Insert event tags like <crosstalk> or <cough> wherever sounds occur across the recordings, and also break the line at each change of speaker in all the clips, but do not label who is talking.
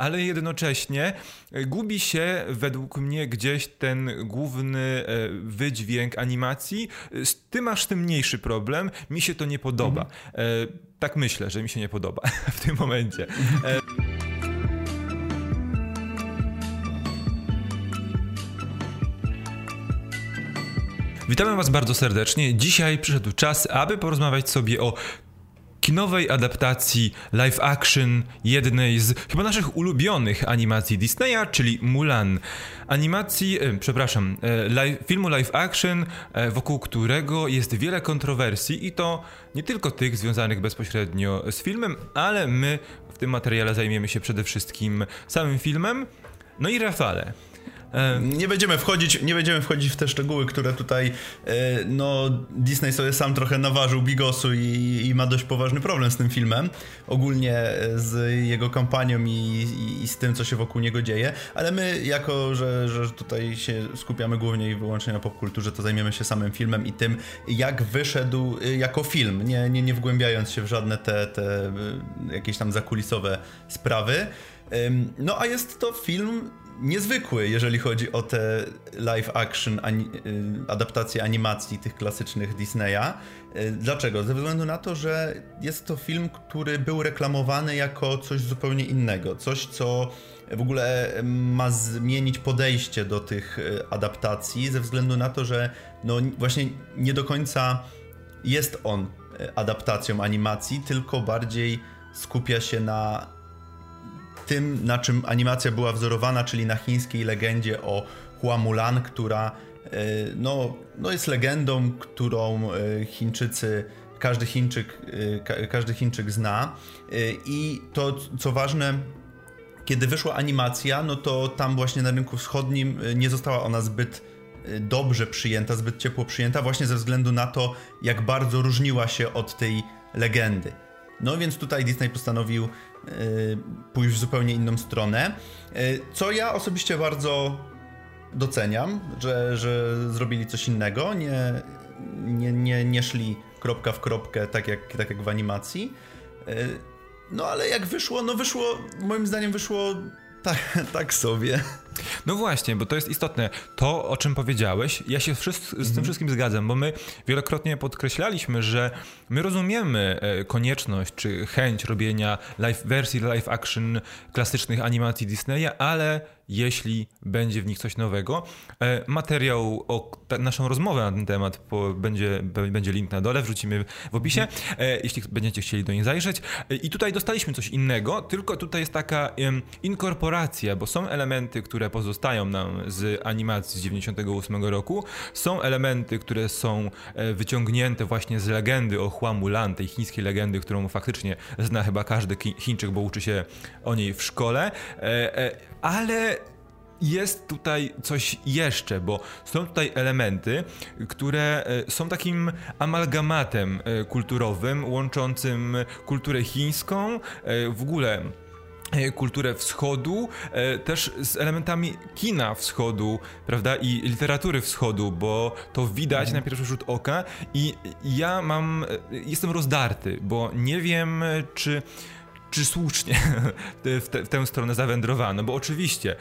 ale jednocześnie gubi się według mnie gdzieś ten główny wydźwięk animacji. Ty masz tym mniejszy problem, mi się to nie podoba. Mhm. Tak myślę, że mi się nie podoba <laughs> w tym momencie. Witamy Was bardzo serdecznie. Dzisiaj przyszedł czas, aby porozmawiać sobie o kinowej adaptacji live action jednej z chyba naszych ulubionych animacji Disneya, czyli Mulan. Animacji, e, przepraszam, e, live, filmu live action, e, wokół którego jest wiele kontrowersji i to nie tylko tych związanych bezpośrednio z filmem, ale my w tym materiale zajmiemy się przede wszystkim samym filmem. No i Rafale,
nie będziemy wchodzić, nie będziemy wchodzić w te szczegóły, które tutaj e, no Disney sobie sam trochę naważył bigosu i, i ma dość poważny problem z tym filmem, ogólnie e, z jego kampanią i, i, i, z tym, co się wokół niego dzieje, ale my jako, że, że tutaj się skupiamy głównie i wyłącznie na popkulturze, to zajmiemy się samym filmem i tym, jak wyszedł e, jako film, nie, nie, nie wgłębiając się w żadne te, te jakieś tam zakulisowe sprawy. No a jest to film niezwykły, jeżeli chodzi o te live action ani y, adaptacje animacji tych klasycznych Disneya. Y, dlaczego? Ze względu na to, że jest to film, który był reklamowany jako coś zupełnie innego, coś co w ogóle ma zmienić podejście do tych y, adaptacji, ze względu na to, że no właśnie nie do końca jest on adaptacją animacji, tylko bardziej skupia się na tym, na czym animacja była wzorowana, czyli na chińskiej legendzie o Hua Mulan, która e, no, no jest legendą, którą e, Chińczycy, każdy Chińczyk, e, każdy Chińczyk zna. I to, co ważne, kiedy wyszła animacja, no to tam właśnie na rynku wschodnim nie została ona zbyt dobrze przyjęta, zbyt ciepło przyjęta, właśnie ze względu na to, jak bardzo różniła się od tej legendy. No więc tutaj Disney postanowił Y, pójść w zupełnie inną stronę. Y, co ja osobiście bardzo doceniam, że, że zrobili coś innego, nie, nie, nie, nie szli kropka w kropkę, tak jak, tak jak w animacji. Y, no ale jak wyszło, no wyszło, moim zdaniem wyszło tak, <laughs> tak sobie.
No właśnie, bo to jest istotne. To, o czym powiedziałeś, ja się z tym mhm. wszystkim zgadzam, bo my wielokrotnie podkreślaliśmy, że my rozumiemy e, konieczność czy chęć robienia live, wersji live action klasycznych animacji Disneya, ale jeśli będzie w nich coś nowego. E, materiał o naszą rozmowę na ten temat będzie, będzie link na dole, wrzucimy w opisie, e, jeśli będziecie chcieli do nich zajrzeć. I tutaj dostaliśmy coś innego, tylko tutaj jest taka inkorporacja, bo są elementy, które pozostają nam z animacji z 98 roku. Są elementy, które są e, wyciągnięte właśnie z legendy o Hua Mulan, tej chińskiej legendy, którą faktycznie zna chyba każdy Chińczyk, bo uczy się o niej w szkole. E, e, ale jest tutaj coś jeszcze, bo są tutaj elementy, które są takim amalgamatem kulturowym, łączącym kulturę chińską, w ogóle kulturę wschodu, e, też z elementami kina wschodu, prawda, i literatury wschodu, bo to widać mhm. na pierwszy rzut oka i ja mam, e, jestem rozdarty, bo nie wiem, czy czy słusznie <laughs> w, te, w tę stronę zawędrowano, bo oczywiście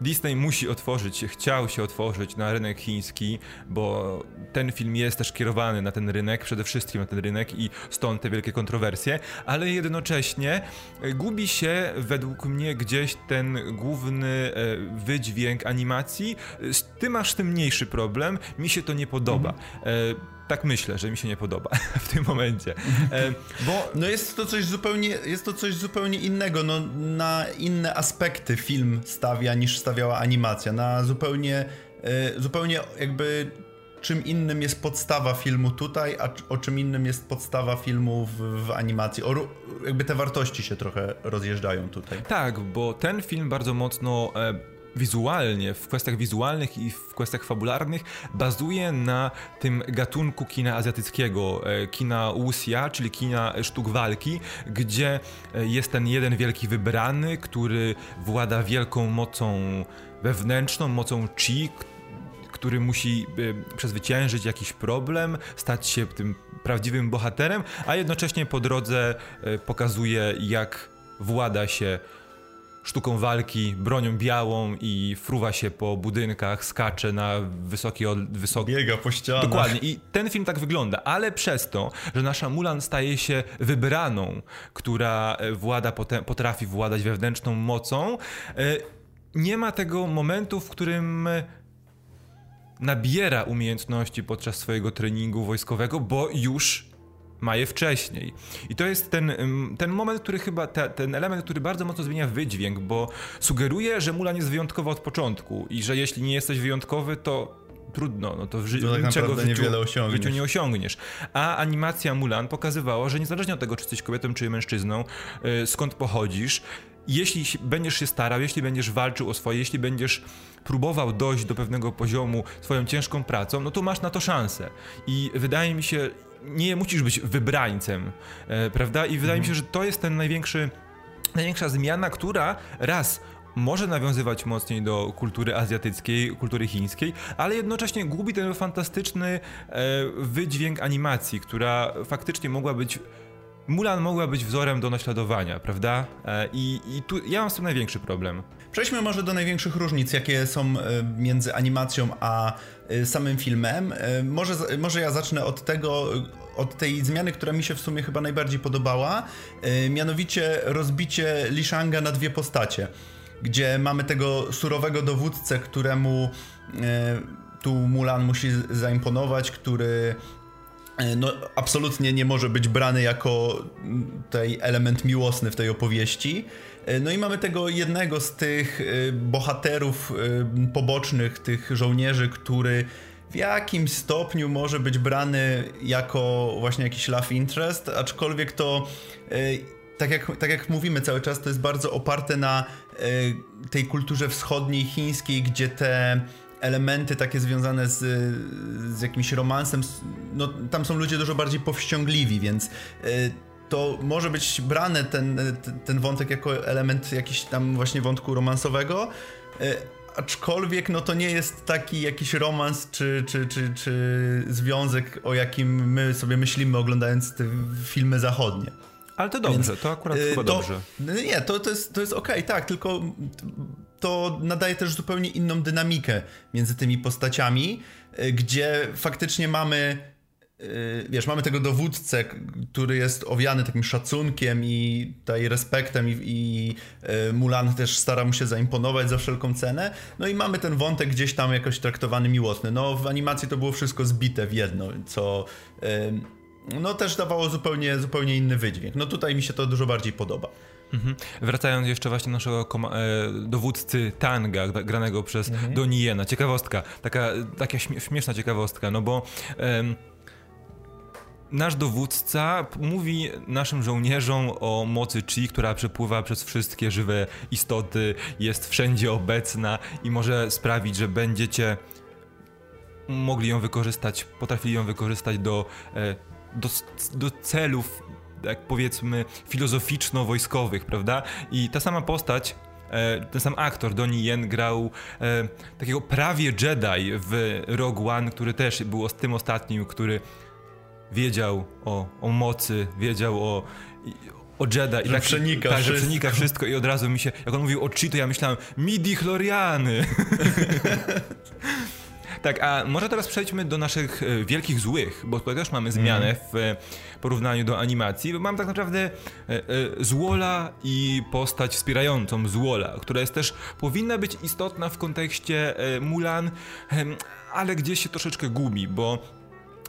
Disney musi otworzyć chciał się otworzyć na rynek chiński, bo ten film jest też kierowany na ten rynek, przede wszystkim na ten rynek i stąd te wielkie kontrowersje, ale jednocześnie e, gubi się według mnie gdzieś ten główny e, wydźwięk animacji. Ty masz tym mniejszy problem, mi się to nie podoba. Mhm tak myślę, że mi się nie podoba <laughs> w tym momencie.
E, bo no jest to coś zupełnie, jest to coś zupełnie innego. No, na inne aspekty film stawia niż stawiała animacja. Na zupełnie, e, zupełnie jakby czym innym jest podstawa filmu tutaj, a o czym innym jest podstawa filmu w, w animacji. O, jakby te wartości się trochę rozjeżdżają tutaj.
Tak, bo ten film bardzo mocno. E, wizualnie, w kwestiach wizualnych i w kwestiach fabularnych bazuje na tym gatunku kina azjatyckiego, e, kina wuxia, czyli kina sztuk walki, gdzie e, jest ten jeden wielki wybrany, który włada wielką mocą wewnętrzną, mocą chi, który musi e, przezwyciężyć jakiś problem, stać się tym prawdziwym bohaterem, a jednocześnie po drodze pokazuje, jak włada się sztuką walki, bronią białą i fruwa się po budynkach, skacze na wysokie... Wysoki...
Biega po ścianach.
Dokładnie. I ten film tak wygląda, ale przez to, że nasza Mulan staje się wybraną, która e, włada, potrafi władać wewnętrzną mocą, e, nie ma tego momentu, w którym nabiera umiejętności podczas swojego treningu wojskowego, bo już ma je wcześniej. I to jest ten, ten moment, który chyba, te, ten element, który bardzo mocno zmienia wydźwięk, bo sugeruje, że Mulan jest wyjątkowa od początku i że jeśli nie jesteś wyjątkowy, to trudno, no to w ży-
tak
niczego w życiu,
w
życiu, nie osiągniesz. A animacja Mulan pokazywała, że niezależnie od tego, czy jesteś kobietą, czy mężczyzną, yy, skąd pochodzisz, jeśli będziesz się starał, jeśli będziesz walczył o swoje, jeśli będziesz próbował dojść do pewnego poziomu swoją ciężką pracą, no to masz na to szansę. I wydaje mi się, nie musisz być wybrańcem, e, prawda? I wydaje mhm. mi się, że to jest ten największy, największa zmiana, która raz może nawiązywać mocniej do kultury azjatyckiej, kultury chińskiej, ale jednocześnie gubi ten fantastyczny e, wydźwięk animacji, która faktycznie mogła być Mulan mogła być wzorem do naśladowania, prawda? E, I, I, tu ja mam z tym największy problem.
Przejdźmy może do największych różnic, jakie są e, między animacją a e, samym filmem. Może, może ja zacznę od tego, od tej zmiany, która mi się w sumie chyba najbardziej podobała, mianowicie rozbicie Lishanga na dwie postacie, gdzie mamy tego surowego dowódcę, któremu tu Mulan musi zaimponować, który no, absolutnie nie może być brany jako tej element miłosny w tej opowieści. E, no i mamy tego jednego z tych e, bohaterów pobocznych, tych żołnierzy, który w jakimś stopniu może być brany jako właśnie jakiś love interest, aczkolwiek to tak jak, tak jak mówimy cały czas, to jest bardzo oparte na tej kulturze wschodniej, chińskiej, gdzie te elementy takie związane z, z jakimś romansem, no tam są ludzie dużo bardziej powściągliwi, więc y, to może być brane ten, ten wątek jako element jakiś tam właśnie wątku romansowego, y, aczkolwiek no to nie jest taki jakiś romans czy, czy, czy, czy związek, o jakim my sobie myślimy oglądając te filmy zachodnie.
Ale to dobrze, Więc, to akurat chyba to, dobrze.
Nie, to, to jest, to jest okej, okay, tak, tylko to nadaje też zupełnie inną dynamikę między tymi postaciami, y, gdzie faktycznie mamy y, wiesz, mamy tego dowódcę, który jest owiany takim szacunkiem i tutaj respektem i, i y, Mulan też stara mu się zaimponować za wszelką cenę. No i mamy ten wątek gdzieś tam jakoś traktowany miłosny. No w animacji to było wszystko zbite w jedno, co no też dawało zupełnie, zupełnie inny wydźwięk. No tutaj mi się to dużo bardziej podoba.
Mhm. Wracając jeszcze właśnie do naszego e, dowódcy Tanga, granego przez mhm. Doniena. Ciekawostka, taka, taka śmieszna ciekawostka, no bo... nasz dowódca mówi naszym żołnierzom o mocy Chi, która przepływa przez wszystkie żywe istoty, jest wszędzie obecna i może sprawić, że będziecie mogli ją wykorzystać, potrafili ją wykorzystać do, e, do, do celów jak powiedzmy filozoficzno-wojskowych, prawda? I ta sama postać e, ten sam aktor, Donnie Yen, grał e, takiego prawie Jedi w Rogue One, który też był tym ostatnim, który wiedział o, o mocy, wiedział o, o Jedi.
Że i tak, przenika
tak, że przenika wszystko i od razu mi się, jak on mówił o Chi, to ja myślałem midi chloriany. <laughs> Tak, a może teraz przejdźmy do naszych e, wielkich złych, bo tutaj też mamy zmianę mm. w e, porównaniu do animacji. Mam tak naprawdę e, Złola i postać wspierającą Złola, która jest też, powinna być istotna w kontekście Mulan, ale gdzieś się troszeczkę gubi, bo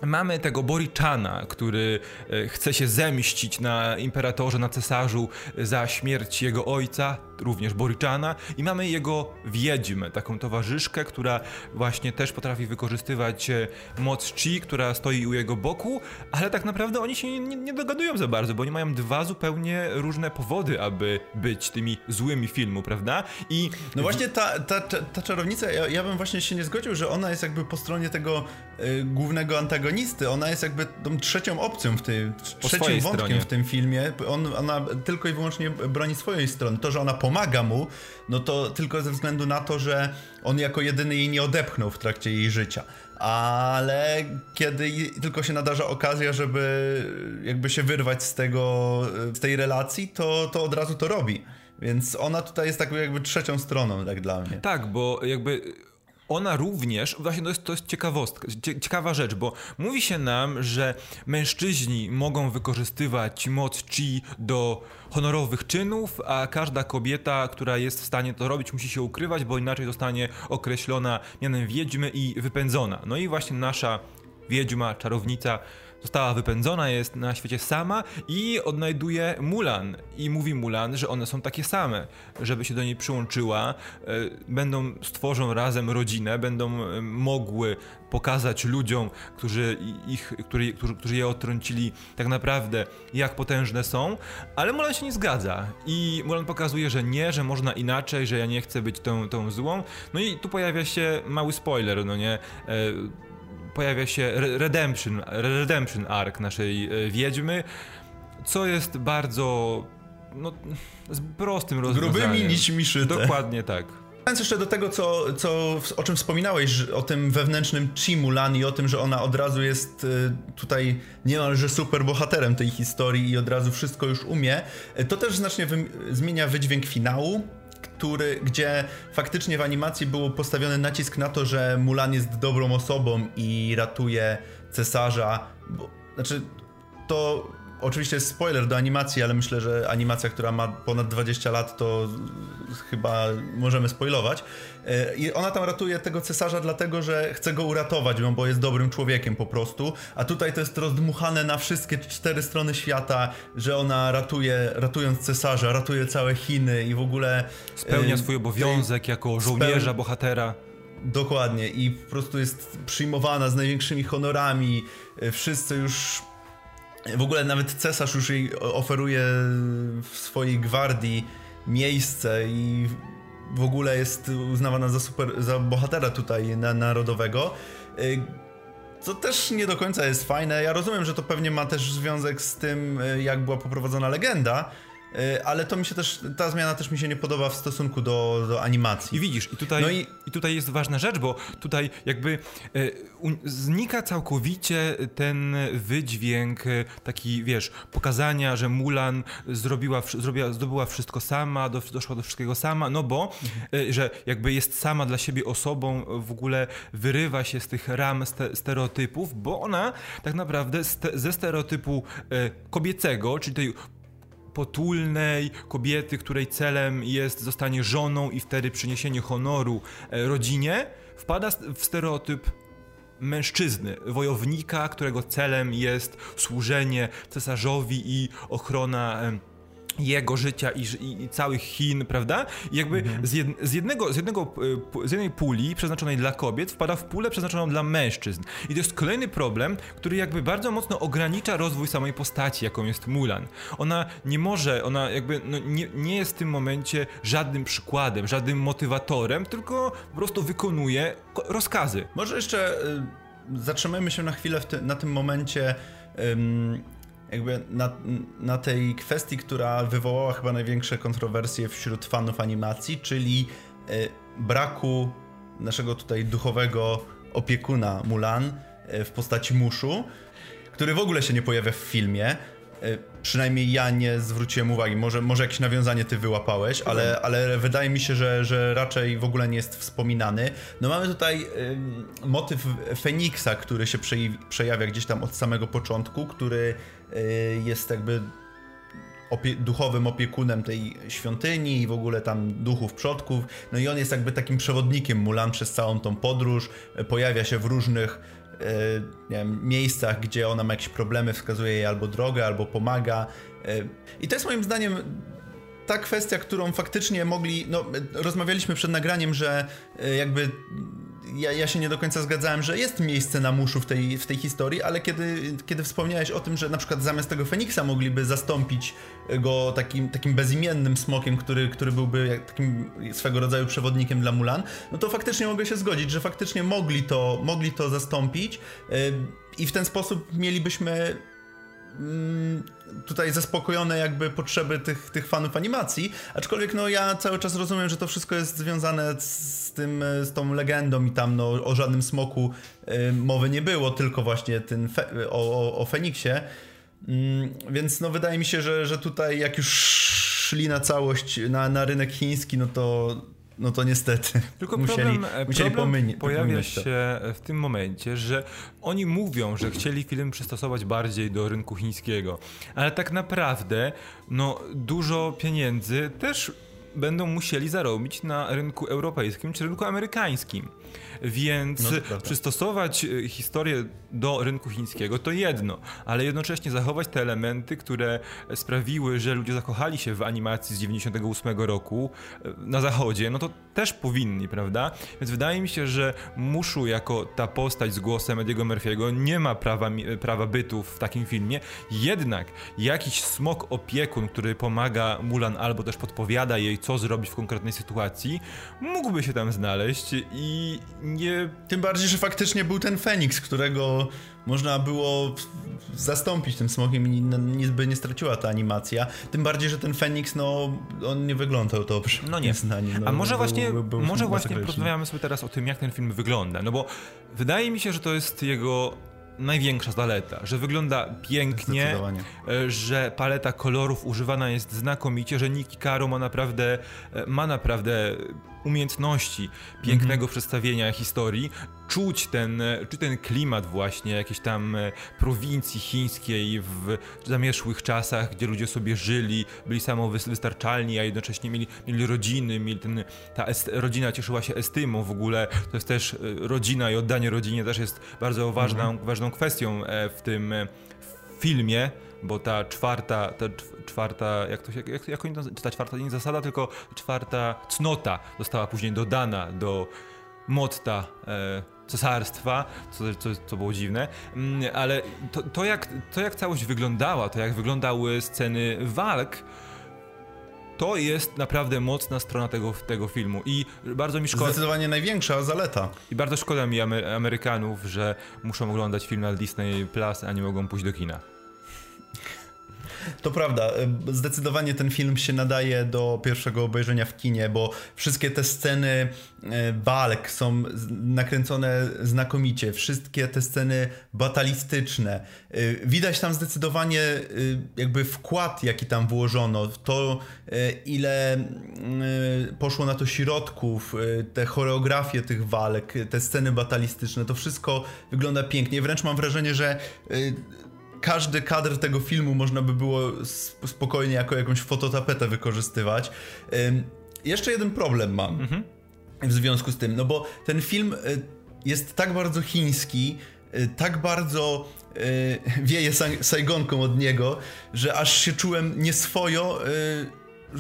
Mamy tego Borichana, który chce się zemścić na imperatorze, na cesarzu za śmierć jego ojca, również Boriczana i mamy jego wiedźmę, taką towarzyszkę, która właśnie też potrafi wykorzystywać e, moc Chi, która stoi u jego boku, ale tak naprawdę oni się nie, nie dogadują za bardzo, bo oni mają dwa zupełnie różne powody, aby być tymi złymi filmu, prawda?
I no właśnie ta, ta, ta czarownica, ja, ja bym właśnie się nie zgodził, że ona jest jakby po stronie tego y, głównego antagonisty, ona jest jakby tą trzecią opcją w tym, trzecim wątkiem stronie. w tym filmie, On, ona tylko i wyłącznie broni swojej strony. To, że ona pomaga mu, no to tylko ze względu na to, że on jako jedyny jej nie odepchnął w trakcie jej życia. Ale kiedy tylko się nadarza okazja, żeby jakby się wyrwać z tego, z tej relacji, to, to od razu to robi. Więc ona tutaj jest tak jakby trzecią stroną, tak dla mnie.
Tak, bo jakby ona również, właśnie to jest, to jest ciekawostka, ciekawa rzecz, bo mówi się nam, że mężczyźni mogą wykorzystywać moc chi do honorowych czynów, a każda kobieta, która jest w stanie to robić, musi się ukrywać, bo inaczej zostanie określona mianem wiedźmy i wypędzona. No i właśnie nasza wiedźma, czarownica została wypędzona, jest na świecie sama i odnajduje Mulan. I mówi Mulan, że one są takie same, żeby się do niej przyłączyła, e, będą, stworzą razem rodzinę, będą e, mogły pokazać ludziom, którzy, ich, którzy, którzy, je odtrącili, tak naprawdę, jak potężne są, ale Mulan się nie zgadza. I Mulan pokazuje, że nie, że można inaczej, że ja nie chcę być tą, tą złą. No i tu pojawia się mały spoiler, no nie? Pojawia się Redemption, Redemption Arc naszej e, Wiedźmy, co jest bardzo no, z prostym rozwiązaniem.
Grubymi nićmi szyte.
Dokładnie tak.
Wracając jeszcze do tego, co, co, o czym wspominałeś, o tym wewnętrznym chi Mulan i o tym, że ona od razu jest e, tutaj niemalże super bohaterem tej historii i od razu wszystko już umie, e, to też znacznie zmienia wydźwięk finału, który, gdzie faktycznie w animacji był postawiony nacisk na to, że Mulan jest dobrą osobą i ratuje cesarza. Bo, znaczy, to Oczywiście jest spoiler do animacji, ale myślę, że animacja, która ma ponad 20 lat, to chyba możemy spoilować. E, I ona tam ratuje tego cesarza dlatego, że chce go uratować, bo jest dobrym człowiekiem po prostu. A tutaj to jest rozdmuchane na wszystkie cztery strony świata, że ona ratuje, ratując cesarza, ratuje całe Chiny i w ogóle...
Spełnia e, swój obowiązek jako żołnierza, bohatera.
Dokładnie i po prostu jest przyjmowana z największymi honorami. E, wszyscy już w ogóle nawet cesarz już jej oferuje w swojej gwardii miejsce i w ogóle jest uznawana za super, za bohatera tutaj na, narodowego. Y, co też nie do końca jest fajne. Ja rozumiem, że to pewnie ma też związek z tym, y, jak była poprowadzona legenda, ale to mi się też, ta zmiana też mi się nie podoba w stosunku do, do animacji.
I widzisz, i tutaj, no i... i tutaj jest ważna rzecz, bo tutaj jakby e, un, znika całkowicie ten wydźwięk e, taki, wiesz, pokazania, że Mulan zrobiła, zrobiła zdobyła wszystko sama, do, doszła do wszystkiego sama, no bo, mhm. że jakby jest sama dla siebie osobą, w ogóle wyrywa się z tych ram ste, stereotypów, bo ona tak naprawdę ste, ze stereotypu kobiecego, czyli tej potulnej kobiety, której celem jest zostanie żoną i wtedy przyniesienie honoru e, rodzinie, wpada w stereotyp mężczyzny, wojownika, którego celem jest służenie cesarzowi i ochrona jego życia i, i, i, całych Chin, prawda? I jakby mhm. z, jed, z, jednego, z, jednego, e, z jednej puli przeznaczonej dla kobiet wpada w pulę przeznaczoną dla mężczyzn. I to jest kolejny problem, który jakby bardzo mocno ogranicza rozwój samej postaci, jaką jest Mulan. Ona nie może, ona jakby no, nie, nie jest w tym momencie żadnym przykładem, żadnym motywatorem, tylko po prostu wykonuje rozkazy.
Może jeszcze y, zatrzymajmy się na chwilę ty, na tym momencie jakby na, na tej kwestii, która wywołała chyba największe kontrowersje wśród fanów animacji, czyli y, braku naszego tutaj duchowego opiekuna Mulan y, w postaci Muszu, który w ogóle się nie pojawia w filmie. Y, przynajmniej ja nie zwróciłem uwagi. Może, może jakieś nawiązanie ty wyłapałeś, ale, ale wydaje mi się, że, że raczej w ogóle nie jest wspominany. No mamy tutaj y, motyw Feniksa, który się przejawia gdzieś tam od samego początku, który y, jest jakby opie duchowym opiekunem tej świątyni i w ogóle tam duchów przodków. No i on jest jakby takim przewodnikiem Mulan przez całą tą podróż. Pojawia się w różnych wiem, miejscach, gdzie ona ma jakieś problemy, wskazuje jej albo drogę, albo pomaga. E, I to jest moim zdaniem ta kwestia, którą faktycznie mogli. No, rozmawialiśmy przed nagraniem, że e, jakby ja, ja się nie do końca zgadzałem, że jest miejsce na muszu w tej, w tej historii, ale kiedy, kiedy wspomniałeś o tym, że na przykład zamiast tego Feniksa mogliby zastąpić go takim, takim bezimiennym smokiem, który, który byłby takim swego rodzaju przewodnikiem dla Mulan, no to faktycznie mogę się zgodzić, że faktycznie mogli to, mogli to zastąpić yy, i w ten sposób mielibyśmy tutaj zaspokojone jakby potrzeby tych, tych fanów animacji, aczkolwiek no ja cały czas rozumiem, że to wszystko jest związane z tym, z tą legendą i tam no o żadnym smoku y, mowy nie było, tylko właśnie ten fe, o, o, o Feniksie, y, więc no wydaje mi się, że, że tutaj jak już szli na całość, na, na rynek chiński, no to no to niestety.
Tylko musieli, problem, musieli problem pojawia się w tym momencie, że oni mówią, że chcieli film przystosować bardziej do rynku chińskiego, ale tak naprawdę no, dużo pieniędzy też będą musieli zarobić na rynku europejskim czy rynku amerykańskim. Więc no przystosować e, historię do rynku chińskiego to jedno, ale jednocześnie zachować te elementy, które sprawiły, że ludzie zakochali się w animacji z 98 roku e, na zachodzie, no to też powinni, prawda? Więc wydaje mi się, że Muszu jako ta postać z głosem Ediego Murphy'ego nie ma prawa, prawa bytu w takim filmie, jednak jakiś smok opiekun, który pomaga Mulan albo też podpowiada jej, co zrobić w konkretnej sytuacji, mógłby się tam znaleźć i nie...
Tym bardziej, że faktycznie był ten Feniks, którego można było zastąpić tym smokiem i nic by nie straciła ta animacja. Tym bardziej, że ten Feniks, no, on nie wyglądał dobrze.
No nie. No, A może był, właśnie, był, był, może właśnie porozmawiamy sobie teraz o tym, jak ten film wygląda, no bo wydaje mi się, że to jest jego największa zaleta, że wygląda pięknie, e, że paleta kolorów używana jest znakomicie, że Niki Caro ma naprawdę, e, ma naprawdę umiejętności pięknego mm -hmm. przedstawienia historii, czuć ten, czy ten klimat właśnie jakiejś tam e, prowincji chińskiej w zamieszłych czasach, gdzie ludzie sobie żyli, byli samowystarczalni, a jednocześnie mieli, mieli rodziny, mieli ten, ta est, rodzina cieszyła się estymą w ogóle, to jest też e, rodzina i oddanie rodzinie też jest bardzo ważną, mm -hmm. ważną kwestią e, w tym filmie, bo ta czwarta, ta czwarta, jak to się, jak, jak oni to, ta czwarta nie zasada, tylko czwarta cnota została później dodana do motta e, cesarstwa, co, co, co było dziwne, mm, ale to, to, jak, to jak całość wyglądała, to jak wyglądały sceny walk, to jest naprawdę mocna strona tego, tego filmu i bardzo mi szkoda...
Zdecydowanie największa zaleta.
I bardzo szkoda mi Amerykanów, że muszą oglądać film na Disney Plus, a nie mogą pójść do kina.
To prawda, e, zdecydowanie ten film się nadaje do pierwszego obejrzenia w kinie, bo wszystkie te sceny e, walk są nakręcone znakomicie, wszystkie te sceny batalistyczne. E, widać tam zdecydowanie jakby wkład, jaki tam włożono, to ile poszło na to środków, te choreografie tych walk, te sceny batalistyczne, to wszystko wygląda pięknie. Wręcz mam wrażenie, że każdy kadr tego filmu można by było spokojnie jako jakąś fototapetę wykorzystywać. Jeszcze jeden problem mam mhm. w związku z tym, no bo ten film y, jest tak bardzo chiński, y, tak bardzo y, wieje Saigonką od niego, że aż się czułem nieswojo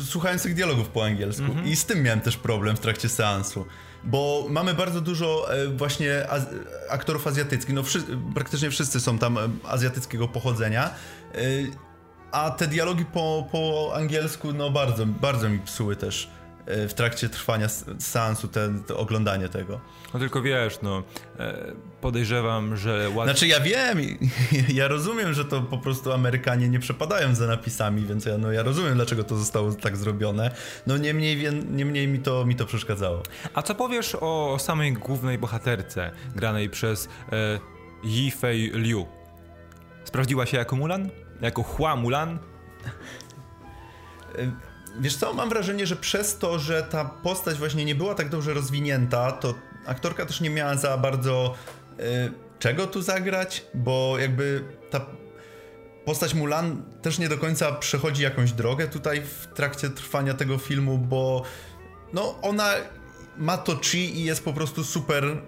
słuchając tych dialogów po angielsku. Mhm. I z tym miałem też problem w trakcie seansu bo mamy bardzo dużo e, właśnie aktorów azjatyckich, no wszy praktycznie wszyscy są tam e, azjatyckiego pochodzenia, e, a te dialogi po, po angielsku no bardzo, bardzo mi psuły też w trakcie trwania seansu te oglądanie tego.
No tylko wiesz, no podejrzewam, że łatwiej...
Znaczy ja wiem, <laughs> ja rozumiem, że to po prostu Amerykanie nie przepadają za napisami, więc ja, no, ja rozumiem, dlaczego to zostało tak zrobione. No niemniej, niemniej mi, to, mi to przeszkadzało.
A co powiesz o samej głównej bohaterce, granej przez e, Yifei Liu? Sprawdziła się jako Mulan? Jako Hua Mulan?
Wiesz co, mam wrażenie, że przez to, że ta postać właśnie nie była tak dobrze rozwinięta, to aktorka też nie miała za bardzo Y, czego tu zagrać, bo jakby ta postać Mulan też nie do końca przechodzi jakąś drogę tutaj w trakcie trwania tego filmu, bo no ona ma to chi i jest po prostu super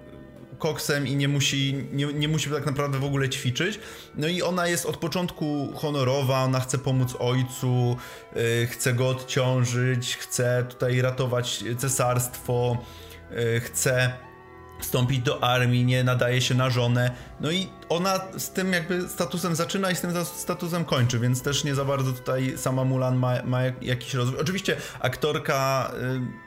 koksem i nie musi, nie, nie musi tak naprawdę w ogóle ćwiczyć. No i ona jest od początku honorowa, ona chce pomóc ojcu, yy, chce go odciążyć, chce tutaj ratować cesarstwo, yy, chce wstąpić do armii, nie nadaje się na żonę. No i ona z tym jakby statusem zaczyna i z tym statusem kończy, więc też nie za bardzo tutaj sama Mulan ma, ma jakiś rozwój. Oczywiście aktorka.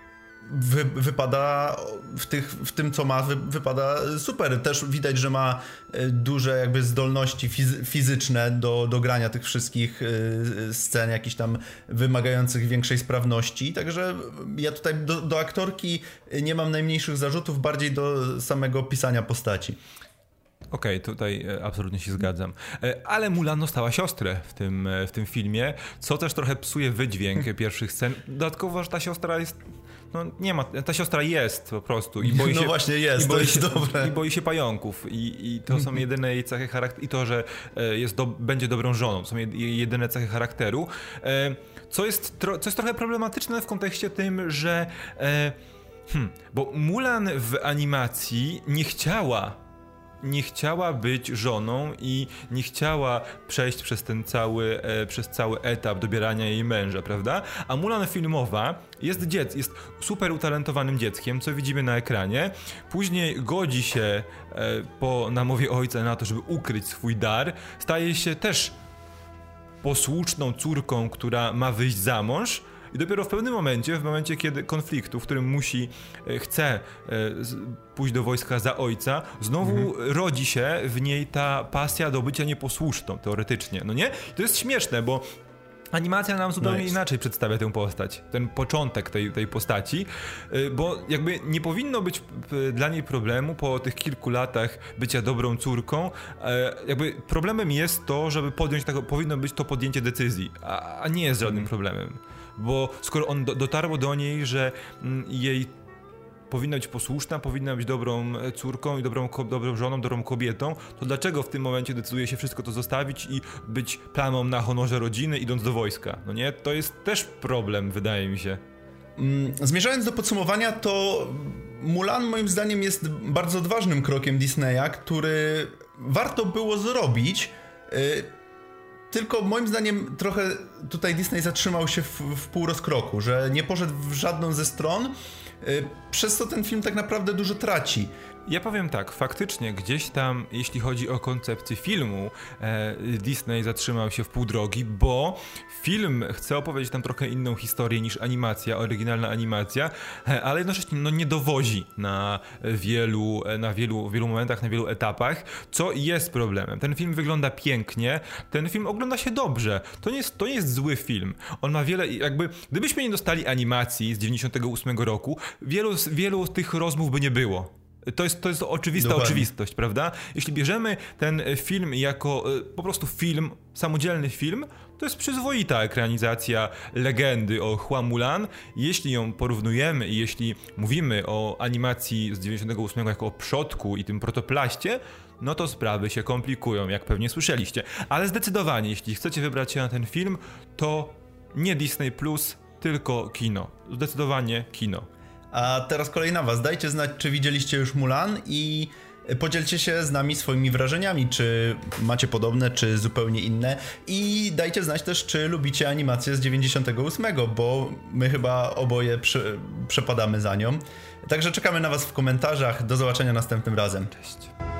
Y wy, wypada w, tych, w tym, co ma, wy, wypada super. Też widać, że ma e, duże jakby zdolności fizyczne do, do grania tych wszystkich e, scen, jakichś tam wymagających większej sprawności. Także ja tutaj do, do aktorki nie mam najmniejszych zarzutów, bardziej do samego pisania postaci.
Okej, okay, tutaj e, absolutnie się zgadzam. Ale Mulan dostała siostrę w tym, w tym filmie, co też trochę psuje wydźwięk <laughs> pierwszych scen. Dodatkowo, że ta siostra jest no nie ma, ta siostra jest po prostu i boi <laughs>
no
się...
właśnie jest, i boi się, dobre.
I boi się pająków. I, i to są jedyne jej cechy charakteru i to, że jest do, będzie dobrą żoną, są jedyne cechy charakteru, co jest, tro, co jest trochę problematyczne w kontekście tym, że hmm, bo Mulan w animacji nie chciała nie chciała być żoną i nie chciała przejść przez ten cały, e, przez cały etap dobierania jej męża, prawda? A Mulan filmowa jest dzieckiem, jest super utalentowanym dzieckiem, co widzimy na ekranie. Później godzi się e, po namowie ojca na to, żeby ukryć swój dar. Staje się też posłuszną córką, która ma wyjść za mąż i dopiero w pewnym momencie, w momencie kiedy konfliktu, w którym musi, e, chce e, pójść do wojska za ojca, znowu mhm. rodzi się w niej ta pasja do bycia nieposłuszną, teoretycznie, no nie? I to jest śmieszne, bo Animacja nam zupełnie no inaczej przedstawia tę postać, ten początek tej, tej postaci, e, bo jakby nie powinno być dla niej problemu po tych kilku latach bycia dobrą córką. Jakby problemem jest to, żeby podjąć tego, powinno być to podjęcie decyzji, a, a nie jest żadnym mhm. problemem bo skoro on do, dotarło do niej, że mm, jej powinna być posłuszna, powinna być dobrą e, córką i dobrą, dobrą żoną, dobrą kobietą, to dlaczego w tym momencie decyduje się wszystko to zostawić i być plamą na honorze rodziny, idąc do wojska? No nie? To jest też problem, wydaje mi się.
Mm, zmierzając do podsumowania, to Mulan moim zdaniem jest bardzo odważnym krokiem Disneya, który warto było zrobić. Y, tylko moim zdaniem trochę tutaj Disney zatrzymał się w, w pół rozkroku, że nie poszedł w żadną ze stron, przez co ten film tak naprawdę dużo traci.
Ja powiem tak, faktycznie gdzieś tam, jeśli chodzi o koncepcję filmu, e, Disney zatrzymał się w pół drogi, bo film chce opowiedzieć tam trochę inną historię niż animacja, oryginalna animacja, e, ale jednocześnie no, nie dowozi na wielu, e, na wielu, wielu momentach, na wielu etapach, co jest problemem. Ten film wygląda pięknie, ten film ogląda się dobrze. To nie jest, to nie jest zły film. On ma wiele, jakby, gdybyśmy nie dostali animacji z 98 roku, wielu, wielu tych rozmów by nie było. To jest, to jest oczywista Dokładnie. oczywistość, prawda? Jeśli bierzemy ten film jako e, po prostu film, samodzielny film, to jest przyzwoita ekranizacja legendy o Hua Mulan. Jeśli ją porównujemy i jeśli mówimy o animacji z 98 jako o przodku i tym protoplaście, no to sprawy się komplikują, jak pewnie słyszeliście. Ale zdecydowanie, jeśli chcecie wybrać się na ten film, to nie Disney Plus, tylko kino. Zdecydowanie kino.
A teraz kolej na was. Dajcie znać, czy widzieliście już Mulan i podzielcie się z nami swoimi wrażeniami, czy macie podobne, czy zupełnie inne. I dajcie znać też, czy lubicie animację z 98, bo my chyba oboje prze, przepadamy za nią. Także czekamy na was w komentarzach. Do zobaczenia następnym razem.
Cześć.